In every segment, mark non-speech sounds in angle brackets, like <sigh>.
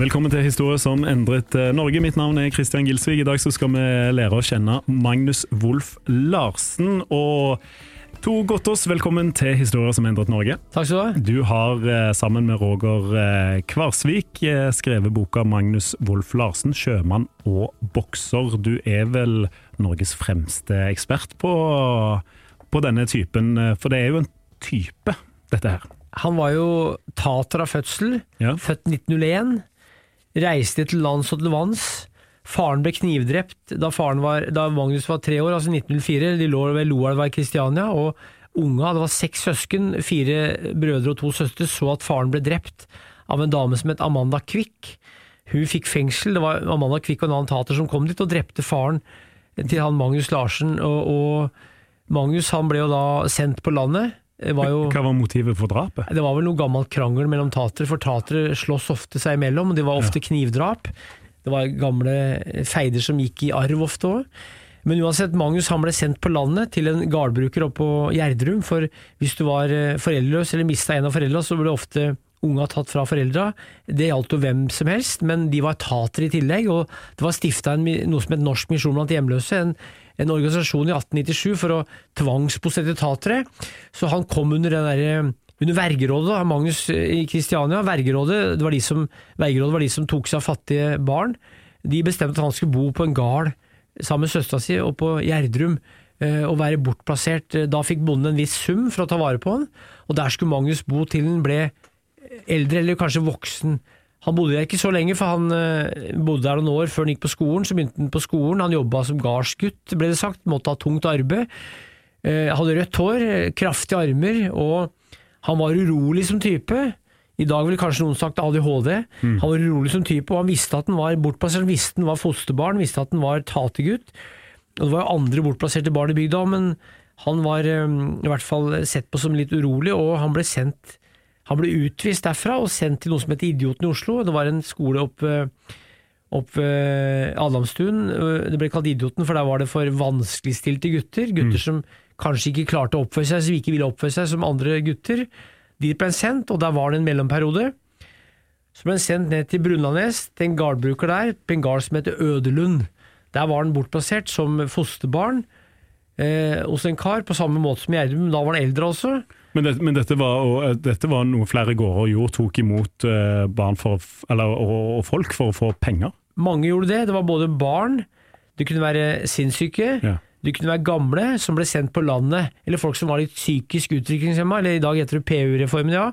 Velkommen til Historie som endret eh, Norge. Mitt navn er Kristian Gilsvig. I dag så skal vi lære å kjenne Magnus Wolff Larsen. Og Tor Gottaas, velkommen til Historie som endret Norge. Takk skal du ha. Du har eh, sammen med Roger eh, Kvarsvik skrevet boka 'Magnus Wolff Larsen sjømann og bokser'. Du er vel Norges fremste ekspert på, på denne typen, for det er jo en type, dette her. Han var jo tater av fødsel, Ja. født 1901. Reiste til lands og til vanns. Faren ble knivdrept da, var, da Magnus var tre år, altså 1904. De lå ved Loelva i Kristiania, og unga, det var seks søsken, fire brødre og to søstre, så at faren ble drept av en dame som het Amanda Quick. Hun fikk fengsel, det var Amanda Quick og en annen tater som kom dit og drepte faren til han Magnus Larsen. Og, og Magnus han ble jo da sendt på landet. Var jo Hva var motivet for drapet? det var vel noe gammelt krangel mellom tatere, for tatere slåss ofte seg imellom, og det var ofte knivdrap. Det var gamle feider som gikk i arv ofte òg. Men uansett, Magnus han ble sendt på landet til en gardbruker oppe på Gjerdrum, for hvis du var eh, foreldreløs eller mista en av foreldra, så ble ofte unga tatt fra foreldra. Det gjaldt jo hvem som helst, men de var tatere i tillegg, og det var stifta noe som het Norsk misjon blant hjemløse, en, en organisasjon i 1897 for å tvangsbosette tatere. Så han kom under den derre under vergerådet da, Magnus i Kristiania. Vergerådet, det var de som, vergerådet var de som tok seg av fattige barn. De bestemte at han skulle bo på en gard sammen med søstera si og på Gjerdrum eh, og være bortplassert. Da fikk bonden en viss sum for å ta vare på han, og der skulle Magnus bo til han ble eldre eller kanskje voksen. Han bodde der ikke så lenge, for han eh, bodde der noen år før han gikk på skolen. Så begynte han på skolen, han jobba som gardsgutt, ble det sagt, måtte ha tungt arbeid. Eh, hadde rødt hår, eh, kraftige armer, og han var urolig som type. I dag ville kanskje noen sagt ADHD. Han var urolig som type, og han visste at han var bortplassert, han visste han var fosterbarn, visste at han var tatergutt. Og det var jo andre bortplasserte barn i bygda, men han var i hvert fall sett på som litt urolig, og han ble sendt han ble utvist derfra og sendt til noe som het Idioten i Oslo. Det var en skole opp, eh, opp Adamstuen. Det ble kalt Idioten, for der var det for vanskeligstilte gutter. Gutter som kanskje ikke klarte å oppføre seg, som ikke ville oppføre seg som andre gutter. Dit ble han sendt, og der var det en mellomperiode. Så ble han sendt ned til Brunlandnes, til en gardbruker der, på en gard som heter Ødelund. Der var han bortplassert som fosterbarn eh, hos en kar, på samme måte som Gjerdrum. Da var han eldre også. Men, det, men dette, var, og, eh, dette var noe flere gårder gjorde, tok imot eh, barn for, eller, og, og folk for å få penger? Mange gjorde det. Det var både barn, det kunne være sinnssyke, Ja. det kunne være gamle som ble sendt på landet, eller folk som var litt psykisk utviklingshemma, eller i dag heter det PU-reformen, ja.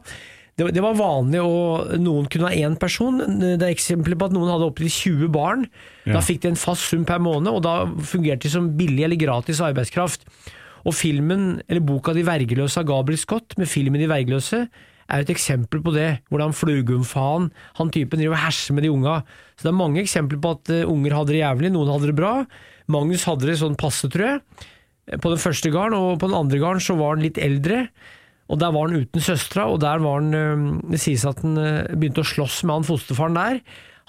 Det, det var vanlig, og noen kunne ha én person. Det er eksempler på at noen hadde opptil 20 barn. Ja. Da fikk de en fast sum per måned, og da fungerte de som billig eller gratis arbeidskraft. Og filmen, eller boka De vergeløse av Gabriel Scott, med filmen De vergeløse, er et eksempel på det. Hvordan Flugumfaen, han typen, driver og herser med de unga. Så det er mange eksempler på at eh, unger hadde det jævlig, noen hadde det bra. Magnus hadde det sånn passe, tror jeg, eh, på den første garden, og på den andre garden så var han litt eldre. Og der var han uten søstera, og der var han øh, Det sies at han begynte å slåss med han fosterfaren der.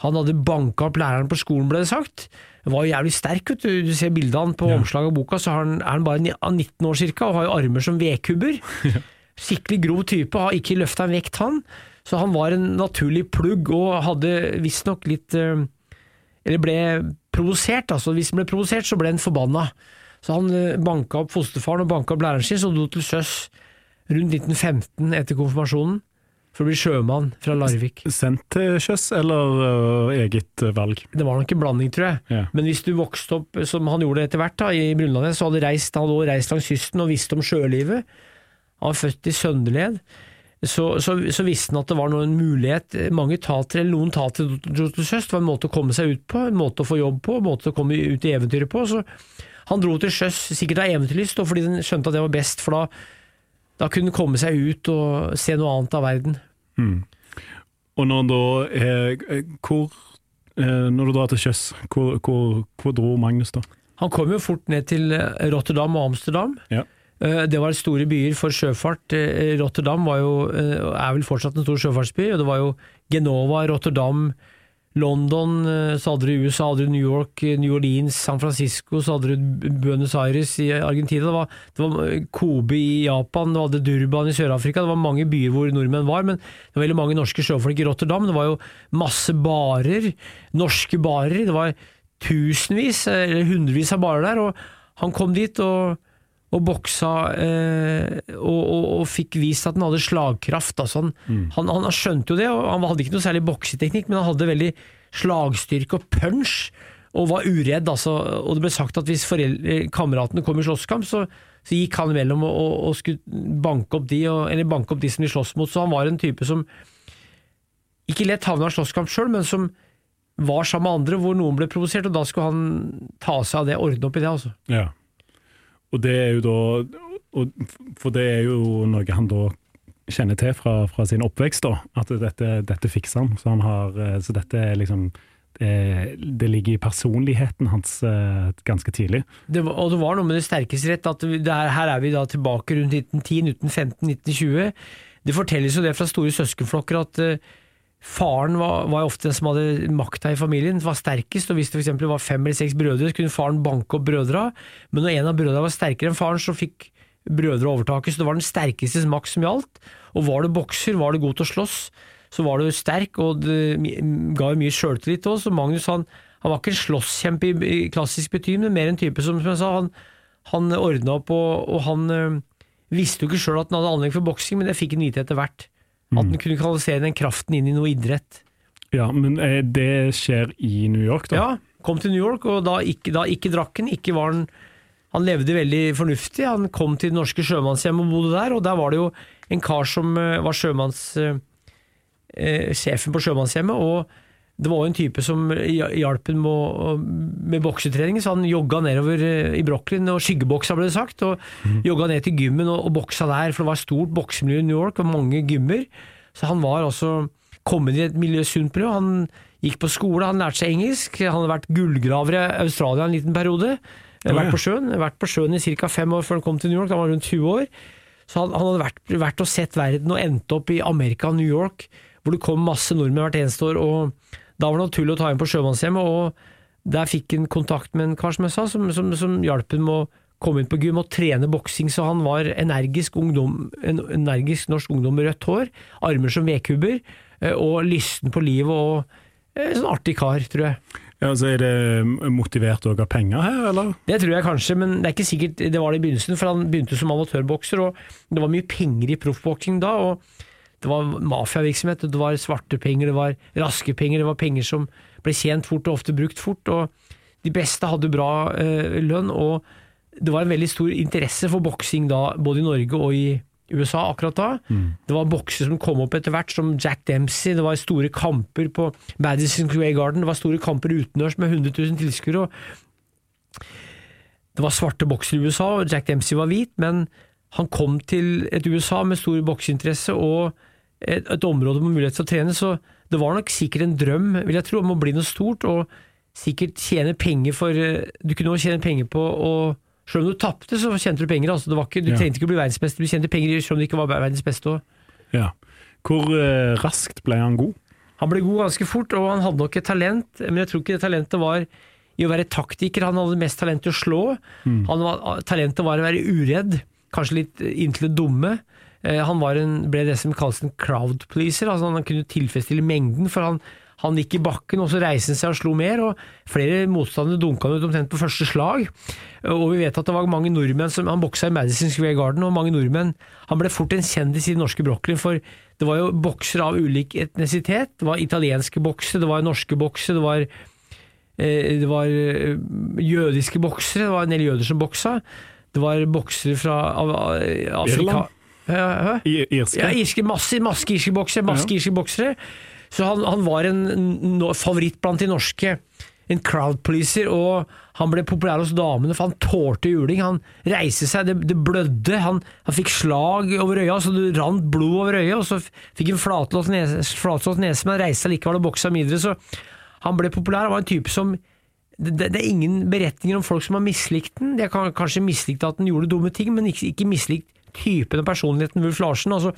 Han hadde banka opp læreren på skolen, ble det sagt. Han var jo jævlig sterk, vet du. Du ser bildet han på omslaget av boka, så han, er han bare 19 år cirka, og har jo armer som vedkubber. <laughs> Skikkelig grov type, har ikke løfta en vekt, han. Så han var en naturlig plugg, og hadde visstnok litt øh, Eller ble provosert, altså. Hvis han ble provosert, så ble han forbanna. Så han øh, banka opp fosterfaren og banka opp læreren sin, så dro til sjøs rundt 1915 etter konfirmasjonen for å bli sjømann fra Larvik. Sendt til sjøs, eller uh, eget øh, valg? Det var nok en blanding, tror jeg. Ja. Men hvis du vokste opp som han gjorde etter hvert da, i Brunlandet, så hadde reist, han hadde reist langs kysten og visste om sjølivet. Han var født i Søndeled. Så, så, så visste han at det var noen mulighet. Mange tatere, eller noen tatere dro til sjøs. Det var en måte å komme seg ut på, en måte å få jobb på, en måte å komme ut i eventyret på. Så han dro til sjøs sikkert av eventyrlyst, og fordi han skjønte at det var best, for da, da kunne han komme seg ut og se noe annet av verden. Og når da eh, hvor, eh, Når du drar til sjøs, hvor, hvor, hvor dro Magnus da? Han kom jo fort ned til eh, Rotterdam og Amsterdam. Ja. Eh, Det var store byer for sjøfart. Eh, Rotterdam var jo, er vel fortsatt en stor sjøfartsby, og det var jo Genova, Rotterdam, London, eh, så hadde du USA, hadde du New York, eh, New Orleans, San Francisco, så hadde du Buenos Aires i Argentina, det var, det var eh, Kobe i Japan, du hadde Durban i Sør-Afrika, det var mange byer hvor nordmenn var, men det var veldig mange norske sjøfolk i Rotterdam, det var jo masse barer, norske barer, det var tusenvis, eller hundrevis av barer der, og han kom dit og og boksa eh, og, og, og fikk vist at han hadde slagkraft. Altså han, han, han skjønte jo det, og han hadde ikke noe særlig bokseteknikk, men han hadde veldig slagstyrke og punch, og var uredd. Altså, og det ble sagt at hvis foreldre, kameratene kom i slåsskamp, så, så gikk han imellom og, og, skulle banke opp de, og, eller banke opp de som de sloss mot. Så han var en type som ikke lett havna i slåsskamp sjøl, men som var sammen med andre hvor noen ble provosert, og da skulle han ta seg av det, ordne opp i det. altså. Ja. Og det er jo da For det er jo noe han da kjenner til fra, fra sin oppvekst, da. At dette, dette fikser han. Så, han har, eh, så dette er liksom det, ligger i personligheten hans eh, ganske tidlig. Det var, og det var noe med det sterkeste rett, at er, her er vi da tilbake rundt 1910, 1915, 1920. Det fortelles jo det fra store søskenflokker at eh, faren var, var ofte den som hadde makta i familien, var sterkest, og hvis det for var fem eller seks brødre, så kunne faren banke opp brødra, men når en av brødra var sterkere enn faren, så fikk brødre overtaket, så det var den sterkestes makt som gjaldt, og var du bokser, var du god til å slåss, så var du sterk, og det ga jo mye sjøltillit òg, så Magnus han, han var ikke en slåsskjempe i, klassisk betydning, men mer en type som, som jeg sa, han, han ordna opp, og, og han øh, visste jo ikke sjøl at han hadde anlegg for boksing, men det fikk han vite etter hvert. At han kunne kanalisere den kraften inn i noe idrett. Ja, Men eh, det skjer i New York, da? Ja, kom til New York, og da ikke, da ikke drakk han, ikke var han Han levde veldig fornuftig. Han kom til det norske sjømannshjemmet og bodde der, og der var det jo en kar som eh, var sjømanns... eh, eh, sjefen på sjømannshjemmet, og det var jo en type som hjalp ham med, med boksetrening, så han jogga nedover eh, i Brooklyn og skyggeboksa, ble det sagt, og jogga ned til gymmen og, og boksa der, for det var et stort boksemiljø i New York, og mange gymmer. Så han var altså kommet i et miljø, sunt miljø. Han gikk på skole, han lærte seg engelsk, han hadde vært gullgraver i Australia en liten periode. ja. Vært på sjøen, vært på sjøen i ca. fem år før han kom til New York, da var han rundt 20 år. Så han, han hadde vært, vært og sett verden og endte opp i Amerika, New York, hvor det kom masse nordmenn hvert eneste år. og Da var det naturlig å ta inn på sjømannshjemmet, og der fikk han kontakt med en kar som jeg sa, som, som, som hjalp ham å komme inn på gym og trene boksing, så han var energisk ungdom, en energisk norsk ungdom med rødt hår, armer som vedkubber, eh, og lysten på livet og en sånn artig kar, tror jeg. Ja, så Er det motivert òg av penger her, eller? Det tror jeg kanskje, men det er ikke sikkert det var det i begynnelsen, for han begynte som amatørbokser, og det var mye penger i proffboksing da, og det var mafiavirksomhet, det var svarte penger, det var raske penger, det var penger som ble tjent fort og ofte brukt fort, og de beste hadde bra eh, lønn, og det var en veldig stor interesse for boksing da, både i Norge og i USA akkurat da. Det var boksere som kom opp etter hvert, som Jack Dempsey, det var store kamper på Madison Square Garden, det var store kamper utendørs med 100 000 tilskuere, det var svarte boksere i USA, og Jack Dempsey var hvit, men han kom til et USA med stor bokseinteresse, og et, et område med mulighet til å trene, så det var nok sikkert en drøm, vil jeg tro, om å bli noe stort, og sikkert tjene penger for eh, Du kunne også tjene penger på å Selv om du tapte, så tjente du penger. Altså, det var ikke, du Ja. trengte ikke å bli verdensmester, du tjente penger selv om du ikke var verdens beste. Ja. Hvor eh, raskt ble han god? Han ble god ganske fort, og han hadde nok et talent, men jeg tror ikke det talentet var i å være taktiker. Han hadde mest talent til å slå. Han var, talentet var å være uredd, kanskje litt inntil det dumme. Eh, Han en, ble det som kalles en crowd pleaser, altså han kunne tilfredsstille mengden. for han han gikk i bakken, og så reiste han seg og slo mer, og flere motstandere dunka han ut omtrent på første slag. Og vi vet at det var mange nordmenn som Han boksa i Madison Square Garden, og mange nordmenn Han ble fort en kjendis i den norske Brooklyn, for det var jo boksere av ulik etnisitet. Det var italienske boksere, det var norske boksere, det var eh, det var eh, jødiske boksere, det var en del jøder som boksa. Det var boksere fra av, Afrika Irland? Irske? Ja, irske, masse, masse irske boksere, masse irske boksere. Så han, han var en no, favoritt blant de norske. En crowd pleaser, og han ble populær hos damene, for han tålte juling. Han reiste seg, det, det blødde, han, han fikk slag over øya, så det rant blod over øyet, og så fikk han flatlått nese, nese men han reiste seg likevel og boksa videre. Så han ble populær. Han var en type som det, det er ingen beretninger om folk som har mislikt den. De har kan- kanskje mislikt at den gjorde dumme ting, men ikke, ikke mislikt typen og personligheten Wulf Larsen. Altså,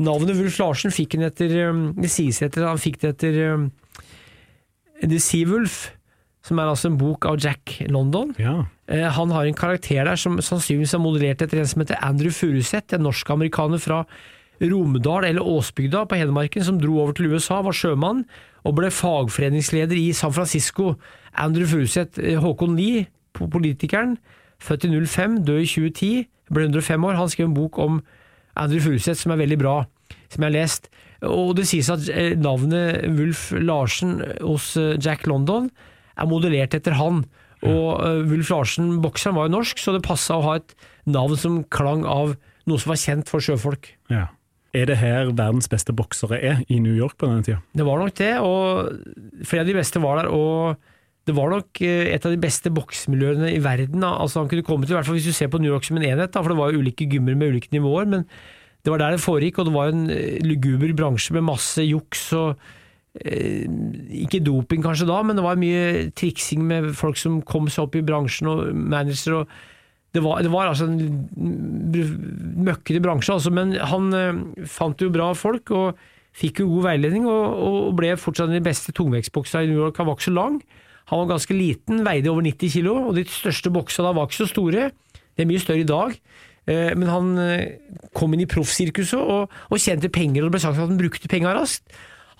navnet Wulf Larsen fikk han etter um, Det sies etter han fikk det etter um, The Seawolf, som er altså en bok av Jack London. Ja. Eh, Han har en karakter der som sannsynligvis er modellert etter en som heter Andrew Furuseth, en norsk-amerikaner fra Romedal eller Åsbygda på Hedmarken, som dro over til USA, var sjømann og ble fagforeningsleder i San Francisco. Andrew Furuseth, eh, Håkon Lie, politikeren, født i 05, død i 2010, ble 105 år. Han skrev en bok om Andrew Furuseth som er veldig bra, som jeg har lest. Og det sies at eh, navnet Wulf Larsen hos eh, Jack London er modellert etter han. Og uh, Wulf Larsen, bokseren, var jo norsk, så det passa å ha et navn som klang av noe som var kjent for sjøfolk. ja. Er det her verdens beste boksere er, i New York på denne tida? Det var nok det, og flere av de beste var der. Og det var nok eh, et av de beste boksmiljøene i verden. Altså Han kunne komme til, i hvert fall hvis du ser på New York som en enhet, for det var jo ulike gymmer med ulike nivåer. Men det var der det foregikk, og det var en eh, luguber bransje med masse juks og eh, Ikke doping kanskje da, men det var mye triksing med folk som kom seg opp i bransjen, og managere. og det var, det var altså en møkkete bransje, altså, men han fant jo bra folk og fikk jo god veiledning, og, og ble fortsatt den beste tungvektsboksa i New York. Han var ikke så lang, han var ganske liten, veide over 90 kilo, og de største boksa da var ikke så store. De er mye større i dag. Eh, Men han eh, kom inn i proffsirkuset og, og tjente penger, og det ble sagt at han brukte penga raskt.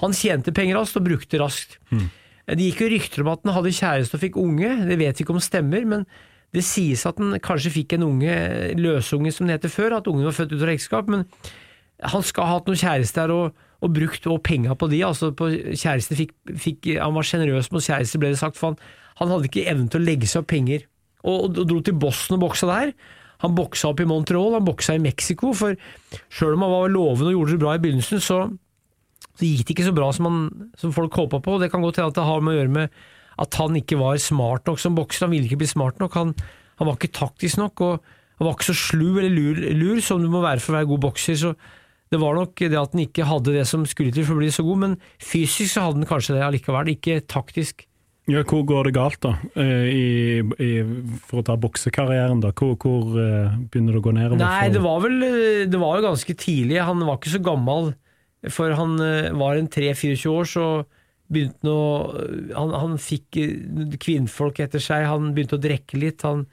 Han tjente penger raskt og brukte raskt. Mm. Det gikk jo rykter om at han hadde kjæreste og fikk unge, det vet vi ikke om stemmer, men det sies at han kanskje fikk en unge, løsunge som det heter før, at ungen var født ut av ekteskap, men han skal ha hatt noen kjærester og, og brukt og penga på de, altså på kjæresten fikk, fikk Han var sjenerøs mot kjæreste, ble det sagt, for han, han hadde ikke evnen til å legge seg opp penger, og, og, dro til Boston og boksa der. Han boksa opp i Montreal, han boksa i Mexico, for sjøl om han var lovende og gjorde det bra i begynnelsen, så, så gikk det ikke så bra som, han, som folk håpa på. Det kan godt hende at det har med å gjøre med at han ikke var smart nok som bokser, han ville ikke bli smart nok. Han, han var ikke taktisk nok, og han var ikke så slu eller lur, lur som du må være for å være god bokser. så det var nok det at den ikke hadde det som skulle til for å bli så god, men fysisk så hadde den kanskje det allikevel, ikke taktisk. Ja, hvor går det galt, da? Eh, I, i, for å ta boksekarrieren, da. Hvor, hvor eh, begynner det å gå nedover? Nei, det var vel Det var jo ganske tidlig. Han var ikke så gammel, for han eh, var en 3-24 år, så begynte han å han, han fikk eh, kvinnfolk etter seg, han begynte å drikke litt. Han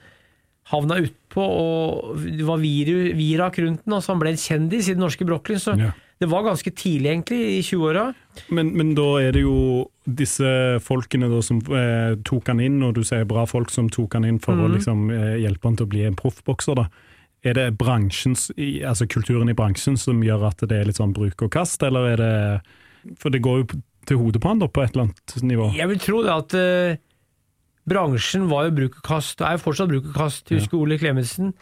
havna utpå, og det var viru- virak rundt den, altså han ble en kjendis i den norske Brooklyn. Så Ja. det var ganske tidlig, egentlig, i 20-åra. Men, men da er det jo disse folkene da som eh, tok han inn, og du sier bra folk som tok han inn for mm. å liksom, eh, hjelpe han til å bli en proffbokser. da. Er det bransjens, altså kulturen i bransjen som gjør at det er litt sånn bruk og kast, eller er det For det går jo til hodet på han da, på et eller annet nivå. Jeg vil tro det at eh, bransjen var jo bruk og kast, er jo fortsatt bruk og kast. Husker Ole Klemetsen,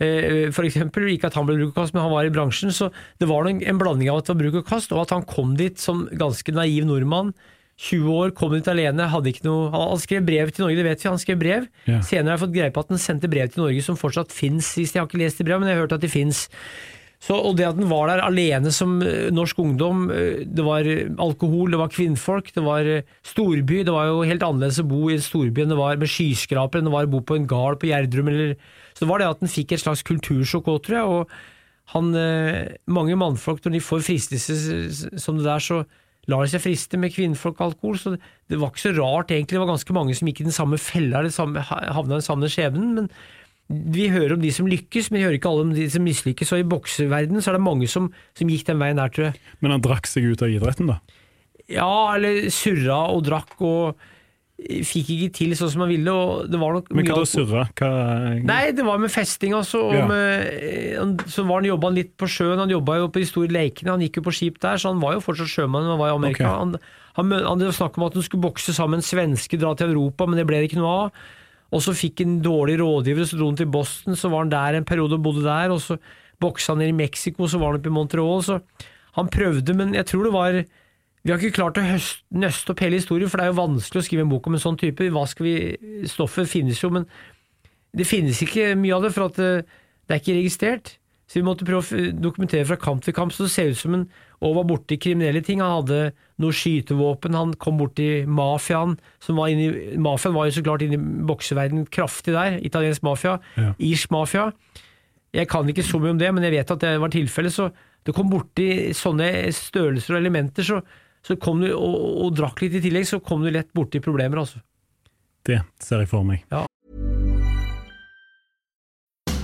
eh, for eksempel. Ikke at han ble bruk og kast, men han var i bransjen. Så det var nok en blanding av at det var bruk og kast, og at han kom dit som ganske naiv nordmann. 20 år, kom dit alene, hadde ikke noe Han skrev brev til Norge, det vet vi, han skrev brev. Ja. Senere har jeg fått greie på at han sendte brev til Norge som fortsatt fins, jeg har ikke lest det brevet, men jeg har hørt at de fins. Så, og det at den var der alene som eh, norsk ungdom eh, Det var eh, alkohol, det var kvinnfolk, det var storby. Det var jo helt annerledes å bo i en storby enn det var med skyskrapere, enn det var å bo på en gard på Gjerdrum. Eller, så det var det at den fikk et slags kultursjokk òg, tror jeg. Og han, mange mannfolk, når de får fristelser som det der, så lar seg friste med kvinnfolk og alkohol. Så det, var ikke så rart, egentlig. Det var ganske mange som gikk i den samme fella, havna i den samme skjebnen. men vi hører om de som lykkes, men vi hører ikke alle om de som mislykkes. Og i bokseverdenen så er det mange som, som gikk den veien der, tror jeg. Men han drakk seg ut av idretten, da? Ja, eller surra og drakk og fikk ikke til sånn som han ville. Og det var nok Men hva da surra? Hva Nei, det var med festing, altså. Og Ja. med, eh, så var han jobba litt på sjøen. Han jobba jo på de store lekene, han gikk jo på skip der, så han var jo fortsatt sjømann han var i Amerika. Okay. Han, han, han, det var snakk om at han skulle bokse sammen med en svenske, dra til Europa, men det ble det ikke noe av. Og så fikk han rådgiver, så dro han til Boston, så var han der en periode og bodde der, og så boksa han ned i Mexico, så var han oppe i Montreal, så han prøvde, men jeg tror det var vi har ikke klart å nøste opp hele historien, for det er jo vanskelig å skrive en bok om en sånn type. Hva skal vi, Stoffet finnes jo, men det finnes ikke mye av det, for at det, det er ikke registrert. Så vi måtte prøve å dokumentere fra kamp til kamp, så det ser ut som en og var borti kriminelle ting. Han hadde noe skytevåpen, han kom borti mafiaen. som var inni Mafiaen var jo så klart inne i bokseverdenen kraftig der. Italiensk mafia. Ja. Irsk mafia. Jeg kan ikke så mye om det, men jeg vet at det var tilfellet. Så det kom borti sånne størrelser og elementer, så, så kom du, og, og drakk litt i tillegg, så kom du lett borti problemer, altså. Det ser jeg for meg.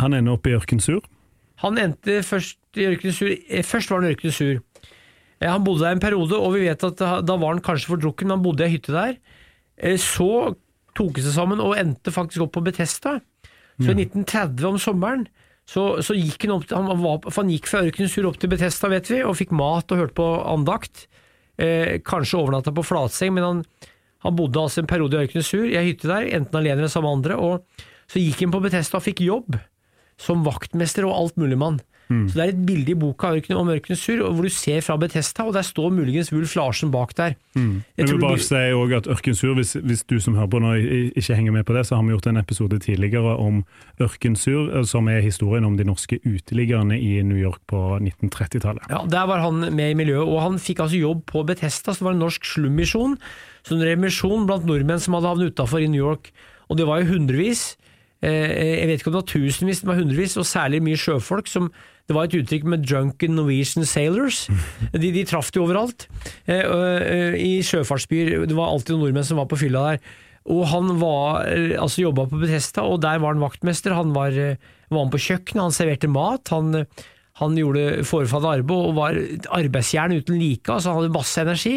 Han ender opp i Ørkensur. Han endte først i Ørkensur eh, Først var han i Ørkensur. Eh, Han bodde der en periode, og vi vet at da var han kanskje for drukken, men han bodde i ei hytte der. Eh, Så tok han seg sammen og endte faktisk opp på Betesta. Så i 1930 om sommeren så, så gikk han opp til, han, var, han gikk fra Ørkensur opp til Betesta, vet vi, og fikk mat og hørte på andakt. Eh, kanskje overnatta på flatseng, men han, han bodde altså en periode i Ørkensur, i ei hytte der, enten alene eller sammen med andre. Og så gikk han på Betesta og fikk jobb som vaktmester og alt mulig mann. Så Det er et bilde i boka om Ørkenens sur, hvor du ser fra Betesta, og der står muligens Wulf Larsen bak der. Mm. Jeg vil bare du... si også at Ørkensur, hvis, hvis du som hører på nå ikke henger med på det, så har vi gjort en episode tidligere om Ørkensur, eh, som er historien om de norske uteliggerne i New York på 1930-tallet. Ja, Der var han med i miljøet, og han fikk altså jobb på Betesta, som var en norsk slummisjon. Som en remisjon blant nordmenn som hadde havnet utafor i New York. Og det var jo hundrevis. Eh, Jeg vet ikke om det var tusenvis, det var hundrevis, og særlig mye sjøfolk. som Det var et uttrykk med 'drunken Norwegian sailors'. <laughs> De, de traff de overalt. Eh, eh, I sjøfartsbyer. Det var alltid noen nordmenn som var på fylla der. Og han var, altså jobba på Betesta, og der var han vaktmester. Han var, var med på kjøkkenet, han serverte mat. Han, han gjorde forefallende arbeid og var arbeidsjern uten like. altså Han hadde masse energi.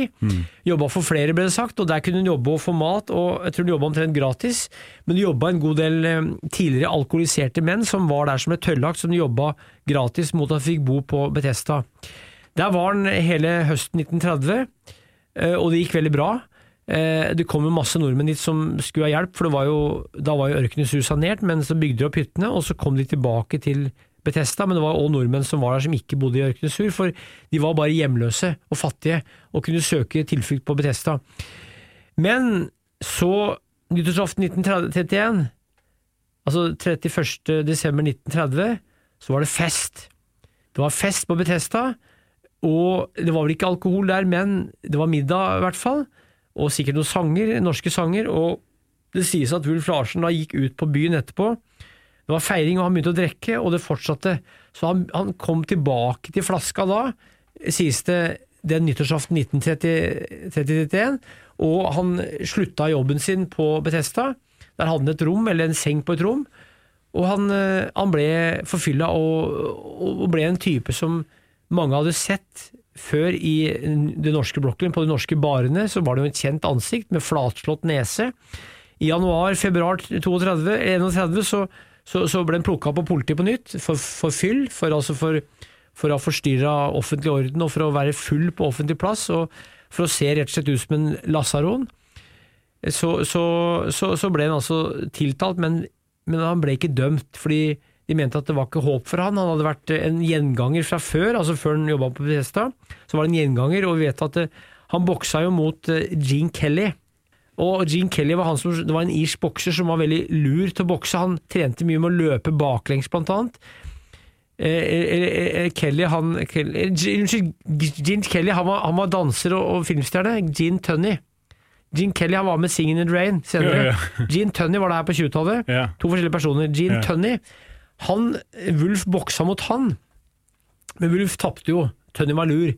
Jobba for flere, ble det sagt, og der kunne hun jobbe og få mat. og Jeg tror hun jobba omtrent gratis, men hun jobba en god del eh, tidligere alkoholiserte menn som var der som ble tørrlagt, som jobba gratis mot at de fikk bo på Betesta. Der var han hele høsten 1930, eh, og det gikk veldig bra. Eh, det kom jo masse nordmenn dit som skulle ha hjelp, for det var jo, da var jo ørkenen sur sanert, men så bygde de opp hyttene, og så kom de tilbake til Betesta, men det var også nordmenn som var der som ikke bodde i Ørkenesur, for de var bare hjemløse og fattige og kunne søke tilflukt på Betesta. Men så, nyttårsaften 1931, altså 31. desember 1930, så var det fest. Det var fest på Betesta, og det var vel ikke alkohol der, men det var middag i hvert fall, og sikkert noen sanger, norske sanger, og det sies at Wulf Larsen da gikk ut på byen etterpå. Det var feiring, og han begynte å drikke, og det fortsatte. Så han, han kom tilbake til flaska da, sies det, den nyttårsaften 1931, og han slutta jobben sin på Betesta. Der hadde han et rom, eller en seng på et rom, og han, eh, han ble forfylla og, og ble en type som mange hadde sett før i det norske blokken, på de norske barene, så var det jo et kjent ansikt med flatslått nese. I januar-februar 31 så, så, så, ble han plukka på politiet på nytt, for, for fyll, for, altså for, for å ha forstyrra offentlig orden og for å være full på offentlig plass, og for å se rett og slett ut som en lasaron. Så, så ble han altså tiltalt, men, men han ble ikke dømt, fordi de mente at det var ikke håp for han. Han hadde vært en gjenganger fra før, altså før han jobba på Bethesda. Så var det en gjenganger, og vi vet at det, han boksa jo mot eh, Gene Kelly. Og Gene Kelly var, som, det var en irsk bokser som var veldig lur til å bokse. Han trente mye med å løpe baklengs, blant annet. Eh, Kelly, han Unnskyld, Gene Kelly han var, han var danser og, og filmstjerne. Gene Tunney. Gene Kelly han var med Singing in the Rain senere. Ja, ja. <laughs> Gene Tunney var der på 20-tallet. Ja. To forskjellige personer. Gene Tunney, han, Wulf boksa mot han, men Wulf tapte jo. Tunney var lur.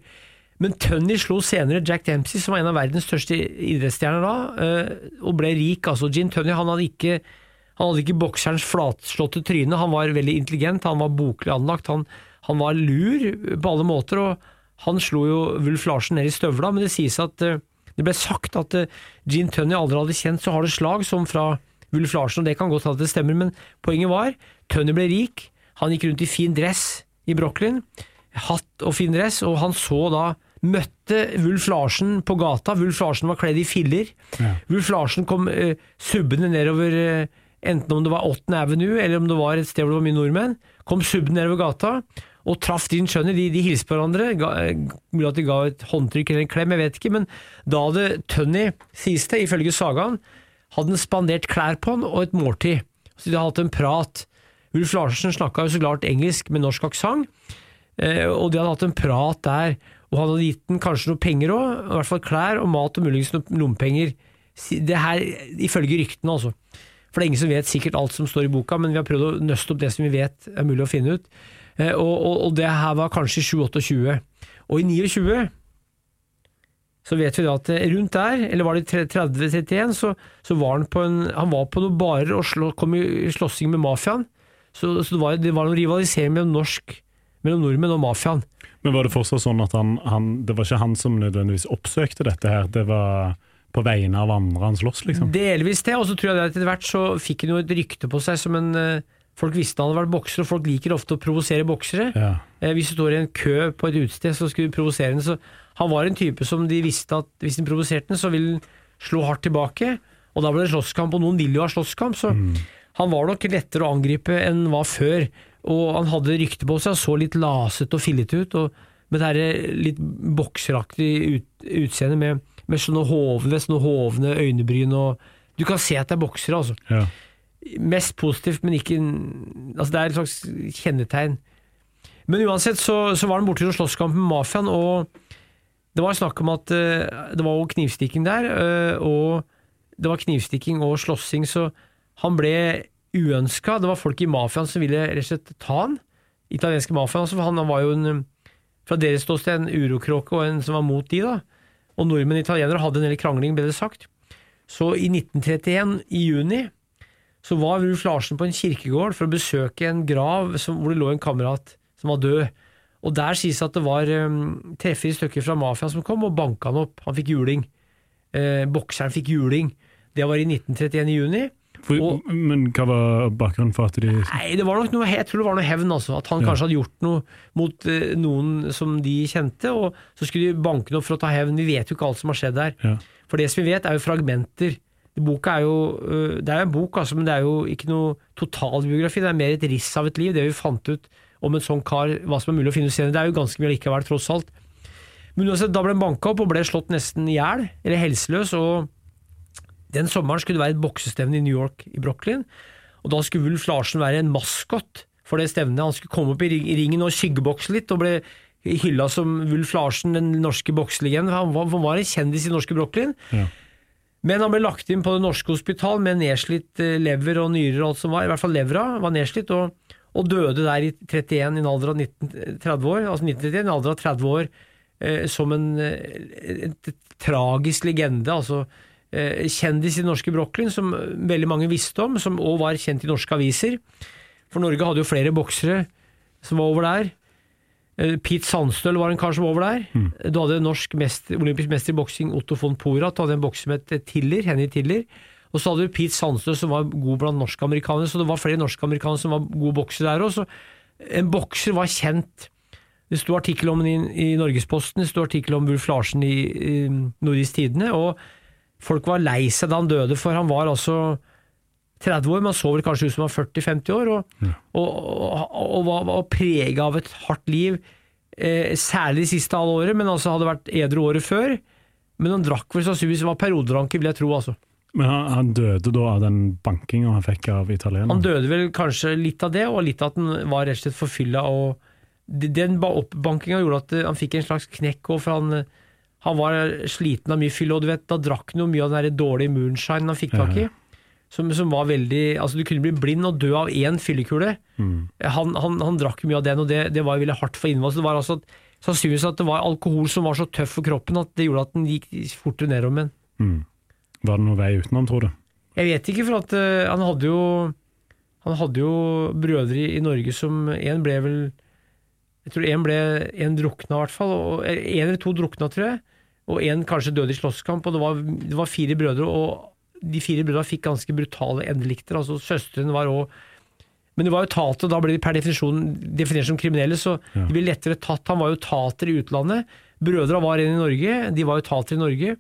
Men Tønny slo senere Jack Dempsey, som var en av verdens største idrettsstjerner da, eh, og ble rik. altså. Gin Tønny han hadde ikke han hadde ikke bokserens flatslåtte tryne, han var veldig intelligent, han var boklig anlagt, han, han, var lur på alle måter, og han slo jo Wulf Larsen ned i støvla, men det sies at eh, det ble sagt at eh, Gin Tønny aldri hadde kjent så harde slag som fra Wulf Larsen, og det kan godt hende det stemmer, men poenget var Tønny ble rik, han gikk rundt i fin dress i Brooklyn, hatt og fin dress, og han så da Møtte Wulf Larsen på gata. Wulf Larsen var kledd i filler. Ja. Wulf Larsen kom uh, subbende nedover, uh, enten om det var 8. Avenue, eller om det var et sted hvor det var mye nordmenn. Kom subbende nedover gata og traff din skjønner. De, de hilste på hverandre. Eh, mulig at de ga et håndtrykk eller en klem, jeg vet ikke. Men da hadde Tønny, sies det, ifølge sagaen, hadde han spandert klær på han og et måltid. Så de hadde hatt en prat. Ulf Larsen snakka jo så klart engelsk med norsk aksent, og de hadde hatt en prat der, og han hadde gitt den kanskje noe penger òg, i hvert fall klær og mat og muligens noen lommepenger. Det her ifølge ryktene, altså. For det er ingen som vet sikkert alt som står i boka, men vi har prøvd å nøste opp det som vi vet er mulig å finne ut. Eh, og, og, og det her var kanskje i 7-28. Og i 29 så vet vi da at rundt der, eller var det 30-31, så, så, var han på en, han var på noen barer og slå, kom i slåssing med mafiaen. Så, så det, var, det var noen rivalisering mellom norsk mellom nordmenn og mafiaen. Men var det fortsatt sånn at han, han, det var ikke han som nødvendigvis oppsøkte dette her, det var på vegne av andre han sloss, liksom? Delvis det, og så tror jeg at etter hvert så fikk han jo et rykte på seg som en eh, Folk visste han hadde vært bokser, og folk liker ofte å provosere boksere. Ja. Eh, hvis du står i en kø på et utested, så skulle du provosere den. Så han var en type som de visste at hvis de provoserte den, så ville han slå hardt tilbake. Og da ble det slåsskamp, og noen vil jo ha slåsskamp, så mm. Han var nok lettere å angripe enn var før, og han hadde rykte på seg, så litt lasete og fillete ut. og med det litt bokseraktige ut, utseendet med, med, sånne hovne, sånne hovne øynebryn og Du kan se at det er boksere, altså. Ja. Mest positivt, men ikke altså Det er et slags kjennetegn. Men uansett så, så var han borti noen slåsskamp med mafiaen, og det var snakk om at uh, det var knivstikking der, uh, og det var knivstikking og slåssing, så han ble uønska. Det var folk i mafiaen som ville rett og slett ta han. Italienske mafiaen. Altså, han var jo en, fra deres ståsted en urokråke og en som var mot de. da. Og nordmenn og italienere hadde en del krangling, ble det sagt. Så i 1931, i juni, så var Ruf Larsen på en kirkegård for å besøke en grav som, hvor det lå en kamerat som var død. Og der sies det at det var um, tre-fire stykker fra mafiaen som kom og banka han opp. Han fikk juling. Eh, bokseren fikk juling. Det var i 1931 i juni. For, Og- men hva var bakgrunnen for at de Nei, det var nok noe, jeg tror det var noe hevn, altså. At han Ja. kanskje hadde gjort noe mot eh, noen som de kjente, og så skulle de banke noe for å ta hevn. Vi vet jo ikke alt som har skjedd der. Ja. For det som vi vet, er jo fragmenter. Boka er jo, øh, det er jo en bok, altså, men det er jo ikke noe totalbiografi. Det er mer et riss av et liv, det vi fant ut om en sånn kar, hva som er mulig å finne ut senere. Det er jo ganske mye likevel, tross alt. Men uansett, da ble han banka opp og ble slått nesten i hjel, eller helseløs. og Den sommeren skulle det være et boksestevne i New York, i Brooklyn. Og da skulle Wulf Larsen være en maskot for det stevnet. Han skulle komme opp i ringen og skyggebokse litt, og ble hylla som Wulf Larsen, den norske bokselegenden. Han, var- han var en kjendis i norske Brooklyn. Ja. Men han ble lagt inn på det norske hospital med nedslitt eh, lever og nyrer og alt som var. I hvert fall levra var nedslitt, og, og døde der i 31 i en alder av 19, 30 år. Altså 1931, i en alder av 30 år, eh, som en, en, en tragisk legende. altså eh, Kjendis i den norske Brooklyn, som veldig mange visste om, som òg var kjent i norske aviser. For Norge hadde jo flere boksere som var over der. Eh, Pete Sandstøl var en kar som var over der. Du hadde norsk mester, olympisk mester i boksing, Otto von Porat. Du hadde en bokser som het Tiller, Henny Tiller. Og så hadde du Pete Sandstøl som var god blant norske-amerikanere, så det var flere norske-amerikanere som var gode boksere der òg. En bokser var kjent. Det sto artikkel om den i, i Norgesposten, det sto artikkel om Wulf Larsen i, i Nordisk Tidende, og folk var lei seg da han døde, for han var altså 30 år, man så vel kanskje ut som han var 40-50 år, og, og, og, og var, var prega av et hardt liv, eh, særlig de siste halve året, men altså hadde vært edru året før. Men han drakk vel sannsynligvis, var perioderanker, vil jeg tro. altså. Men han, han døde da av den bankinga han fikk av italienerne? Han døde vel kanskje litt av det, og litt av at han var rett og slett forfylla. og Den ba- oppbankinga gjorde at han fikk en slags knekk, og for han, han var sliten av mye fyll, og du vet, da drakk han jo mye av den der dårlige moonshine han fikk tak i. Som, som var veldig Altså, du kunne bli blind og dø av én fyllekule. Han, han, han drakk mye av den, og det, det var jo veldig hardt for innvalg, Så det var altså sannsynligvis at det var alkohol som var så tøff for kroppen at det gjorde at den gikk fortere nedover med den. Mm. Var det noen vei utenom, tror du? Jeg vet ikke, for at uh, han hadde jo Han hadde jo brødre i, Norge som En ble vel Jeg tror en ble En drukna, i hvert fall. Én eller to drukna, tror jeg. Og en kanskje døde i slåsskamp. Og det var, det var fire brødre, og de fire brødrene fikk ganske brutale endelikter. Altså Søstrene var òg Men de var jo tater, da ble de per definisjon definert som kriminelle, så de ble lettere tatt. Han var jo tater i utlandet. Brødrene var en i Norge, de var jo tater i Norge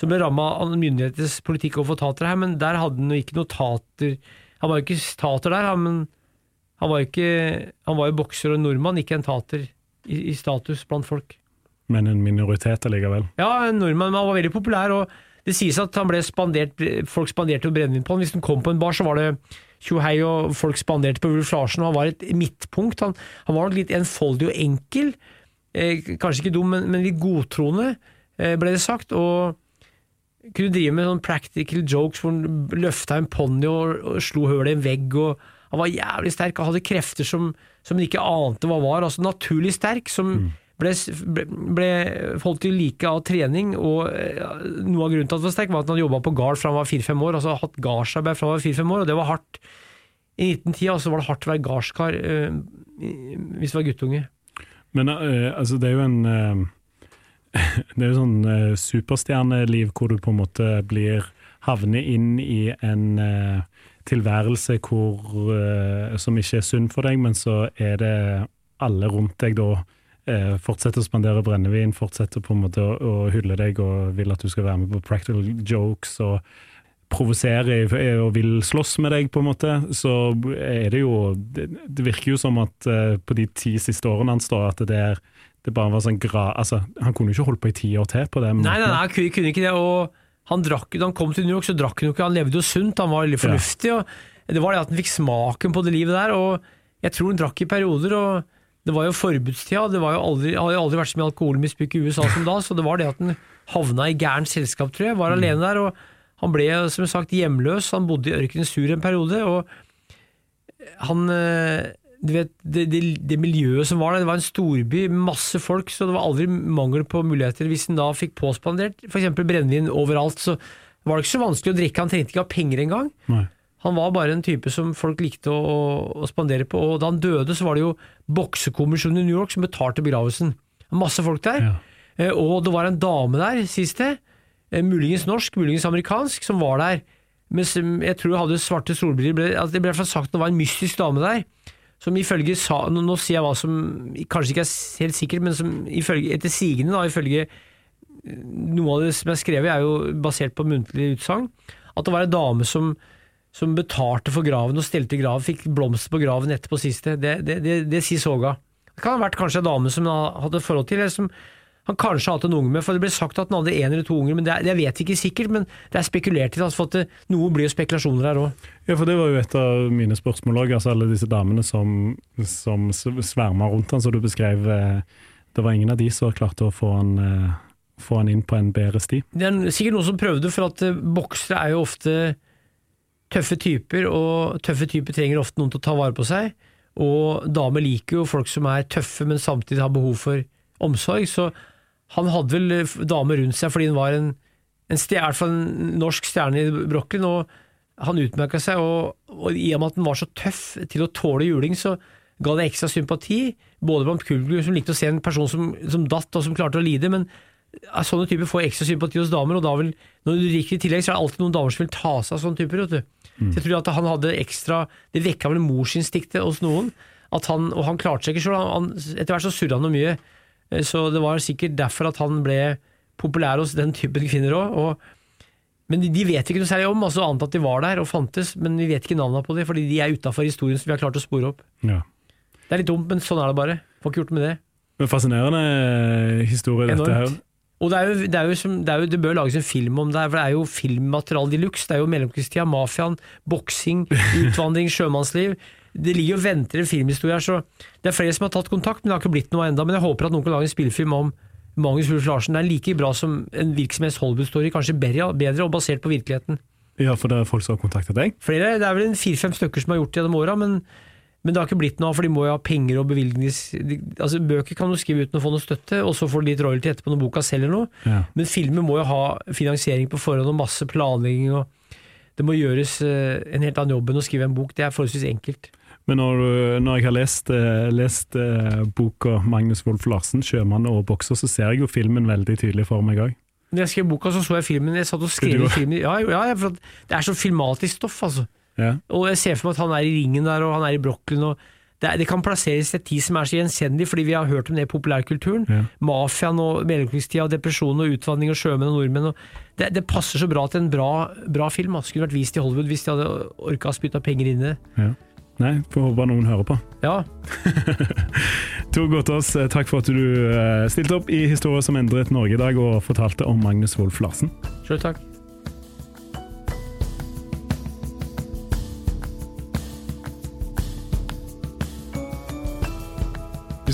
som ble ramma av myndighetenes politikk overfor tatere her, men der hadde han jo ikke noe tater Han var jo ikke tater der, han, men han var ikke Han var jo bokser og nordmann, ikke en tater i, i status blant folk. Men en minoritet allikevel? Ja, en nordmann, var veldig populær, og det sies at han ble spandert folk spanderte jo brennevin på han. Hvis han kom på en bar, så var det tjohei, og folk spanderte på Ulf Larsen, og han var et midtpunkt. Han, han var nok litt enfoldig og enkel. Eh, kanskje ikke dum, men, men litt godtroende, eh, ble det sagt. og kunne drive med sånn practical jokes hvor han løfta en ponni og, og slo høl i en vegg. og Han var jævlig sterk og hadde krefter som, som han ikke ante hva var. altså Naturlig sterk, som ble, ble, ble holdt til like av trening. og eh, Noe av grunnen til at han var sterk, var at han jobba på gard fra han var fire-fem år. altså Hatt gardsarbeid fra han var fire-fem år, og det var hardt. I 1910 altså, var det hardt å være gardskar eh, hvis du var guttunge. Men eh, altså, det er jo en eh, <laughs> Det er jo sånn uh, superstjerneliv hvor du på en måte blir havner inn i en tilværelse hvor, som ikke er sunn for deg, men så er det alle rundt deg da eh, fortsetter å spandere brennevin, fortsetter på en måte å, å hylle deg og vil at du skal være med på practical jokes og provosere og vil slåss med deg, på en måte, så er det jo Det, det virker jo som at eh, på de ti siste årene hans, da, at det er det bare var sånn gra... Altså, han kunne jo ikke holdt på i ti år til på det. Nei, nei, nei, han kunne, ikke det. Og han drakk, da han kom til New York, så drakk han jo ikke. Han levde jo sunt, han var veldig fornuftig. Og det var det at han fikk smaken på det livet der. Og jeg tror han drakk i perioder. og Det var jo forbudstida. Det var jo aldri, jo aldri vært så mye alkoholmisbruk i USA som da, så det var det at han havna i gærent selskap, tror jeg. Var alene der. og Han ble som sagt hjemløs. Han bodde i ørkenen sur en periode. og han eh, du vet, det, det, det miljøet som var der, det var en storby, masse folk, så det var aldri mangel på muligheter. Hvis en da fikk påspandert f.eks. brennevin overalt, så var det ikke så vanskelig å drikke. Han trengte ikke ha penger engang. Han var bare en type som folk likte å, å, spandere på. Og da han døde, så var det jo boksekommisjonen i New York som betalte begravelsen. Masse folk der. Ja. Eh, Og det var en dame der, sies det, eh, muligens norsk, muligens amerikansk, som var der Mens um, jeg tror hun hadde svarte solbriller. Ble, altså det ble i hvert fall sagt at det var en mystisk dame der. Som ifølge sa, nå, nå sier jeg hva som kanskje ikke er helt sikkert, men som ifølge, etter sigende, da, ifølge eh, noe av det som er skrevet, er jo basert på muntlig utsagn. At det var ei dame som, som betalte for graven og stelte graven, fikk blomster på graven etterpå siste. Det, det, det, det sier Soga. Det kan ha vært kanskje en dame som han hadde forhold til, eller som han kanskje hadde en unge med. For det ble sagt at han hadde én eller to unger, men det, det vet ikke sikkert. Men det er spekulert i, altså, for at det, noe blir jo spekulasjoner her òg. Ja, for det var jo et av mine spørsmål òg. Altså alle disse damene som, som sverma rundt han, som du beskrev. eh, Det var ingen av de som klarte å få han, eh, få han inn på en bedre sti. Det er sikkert noen som prøvde, for at eh, boksere er jo ofte tøffe typer, og tøffe typer trenger ofte noen til å ta vare på seg. Og damer liker jo folk som er tøffe, men samtidig har behov for omsorg. Så han hadde vel eh, damer rundt seg fordi han var en, en, stjerne, en norsk stjerne i Brochlin. og han utmerka seg, og, og, i og med at han var så tøff til å tåle juling, så ga det ekstra sympati, både blant publikum som likte å se en person som, som datt og som klarte å lide, men sånne typer får ekstra sympati hos damer, og da vil, når du drikker i tillegg, så er det alltid noen damer som vil ta seg av sånne typer. vet du. Mm. Så jeg tror at han hadde ekstra Det vekka vel morsinstinktet hos noen, at han, og han klarte seg ikke sjøl. Etter hvert så surra han noe mye, eh, så det var sikkert derfor at han ble populær hos den typen kvinner òg. Men de vet ikke noe særlig om, altså annet at de var der og fantes, men vi vet ikke navnene på dem, fordi de er utafor historien som vi har klart å spore opp. Ja. Det er litt dumt, men sånn er det bare. Får ikke gjort med det. Men Fascinerende historie, Enormt. dette her. Og det, er jo, det, er jo som, det, er jo, det bør lages en film om det, for det er jo filmmateriale de luxe. Det er jo mellomkrigstida, mafiaen, boksing, <laughs> utvandring, sjømannsliv. Det ligger og venter en filmhistorie her, så det er flere som har tatt kontakt, men det har ikke blitt noe enda. Men jeg håper at noen kan lage en spillefilm om Magnus Ulf Larsen. Det er like bra som en virksomhets Hollywood-story, kanskje bedre, bedre og basert på virkeligheten. Ja, for det er folk som har kontaktet deg? Flere, Det er vel en fire-fem stykker som har gjort det gjennom åra, men, men, det har ikke blitt noe av, for de må jo ha penger og bevilgninger altså Bøker kan du skrive uten å få noe støtte, og så får du litt royalty etterpå når boka selger noe, Ja. men filmer må jo ha finansiering på forhånd og masse planlegging. og Det må gjøres eh, en helt annen jobb enn å skrive en bok. Det er forholdsvis enkelt. Men når, når jeg har lest, eh, lest eh, boka Magnus Wolff Larsen, 'Sjømann og bokser', så ser jeg jo filmen veldig tydelig for meg òg. Når jeg skrev boka, så så jeg filmen. Jeg satt og skrev filmen. Ja, ja, det er så filmatisk stoff, altså. Ja. Og jeg ser for meg at han er i ringen der, og han er i Brooklyn. og det, er, det kan plasseres i et tid som er så gjenkjennelig, fordi vi har hørt om det i populærkulturen. Ja. Mafiaen og mellomkrigstida, og depresjon og utvandring og sjømenn og nordmenn. Og det, det passer så bra til en bra, bra film. Det Skulle vært vist i Hollywood hvis de hadde orka å spytte penger inn i det. Ja. Nei, får håpe noen hører på. <laughs> Ja, Tor Gotaas, eh, takk for at du eh, stilte opp i Historier som endret Norge i dag, og fortalte om Magnus Wolff Larsen. sjøl takk.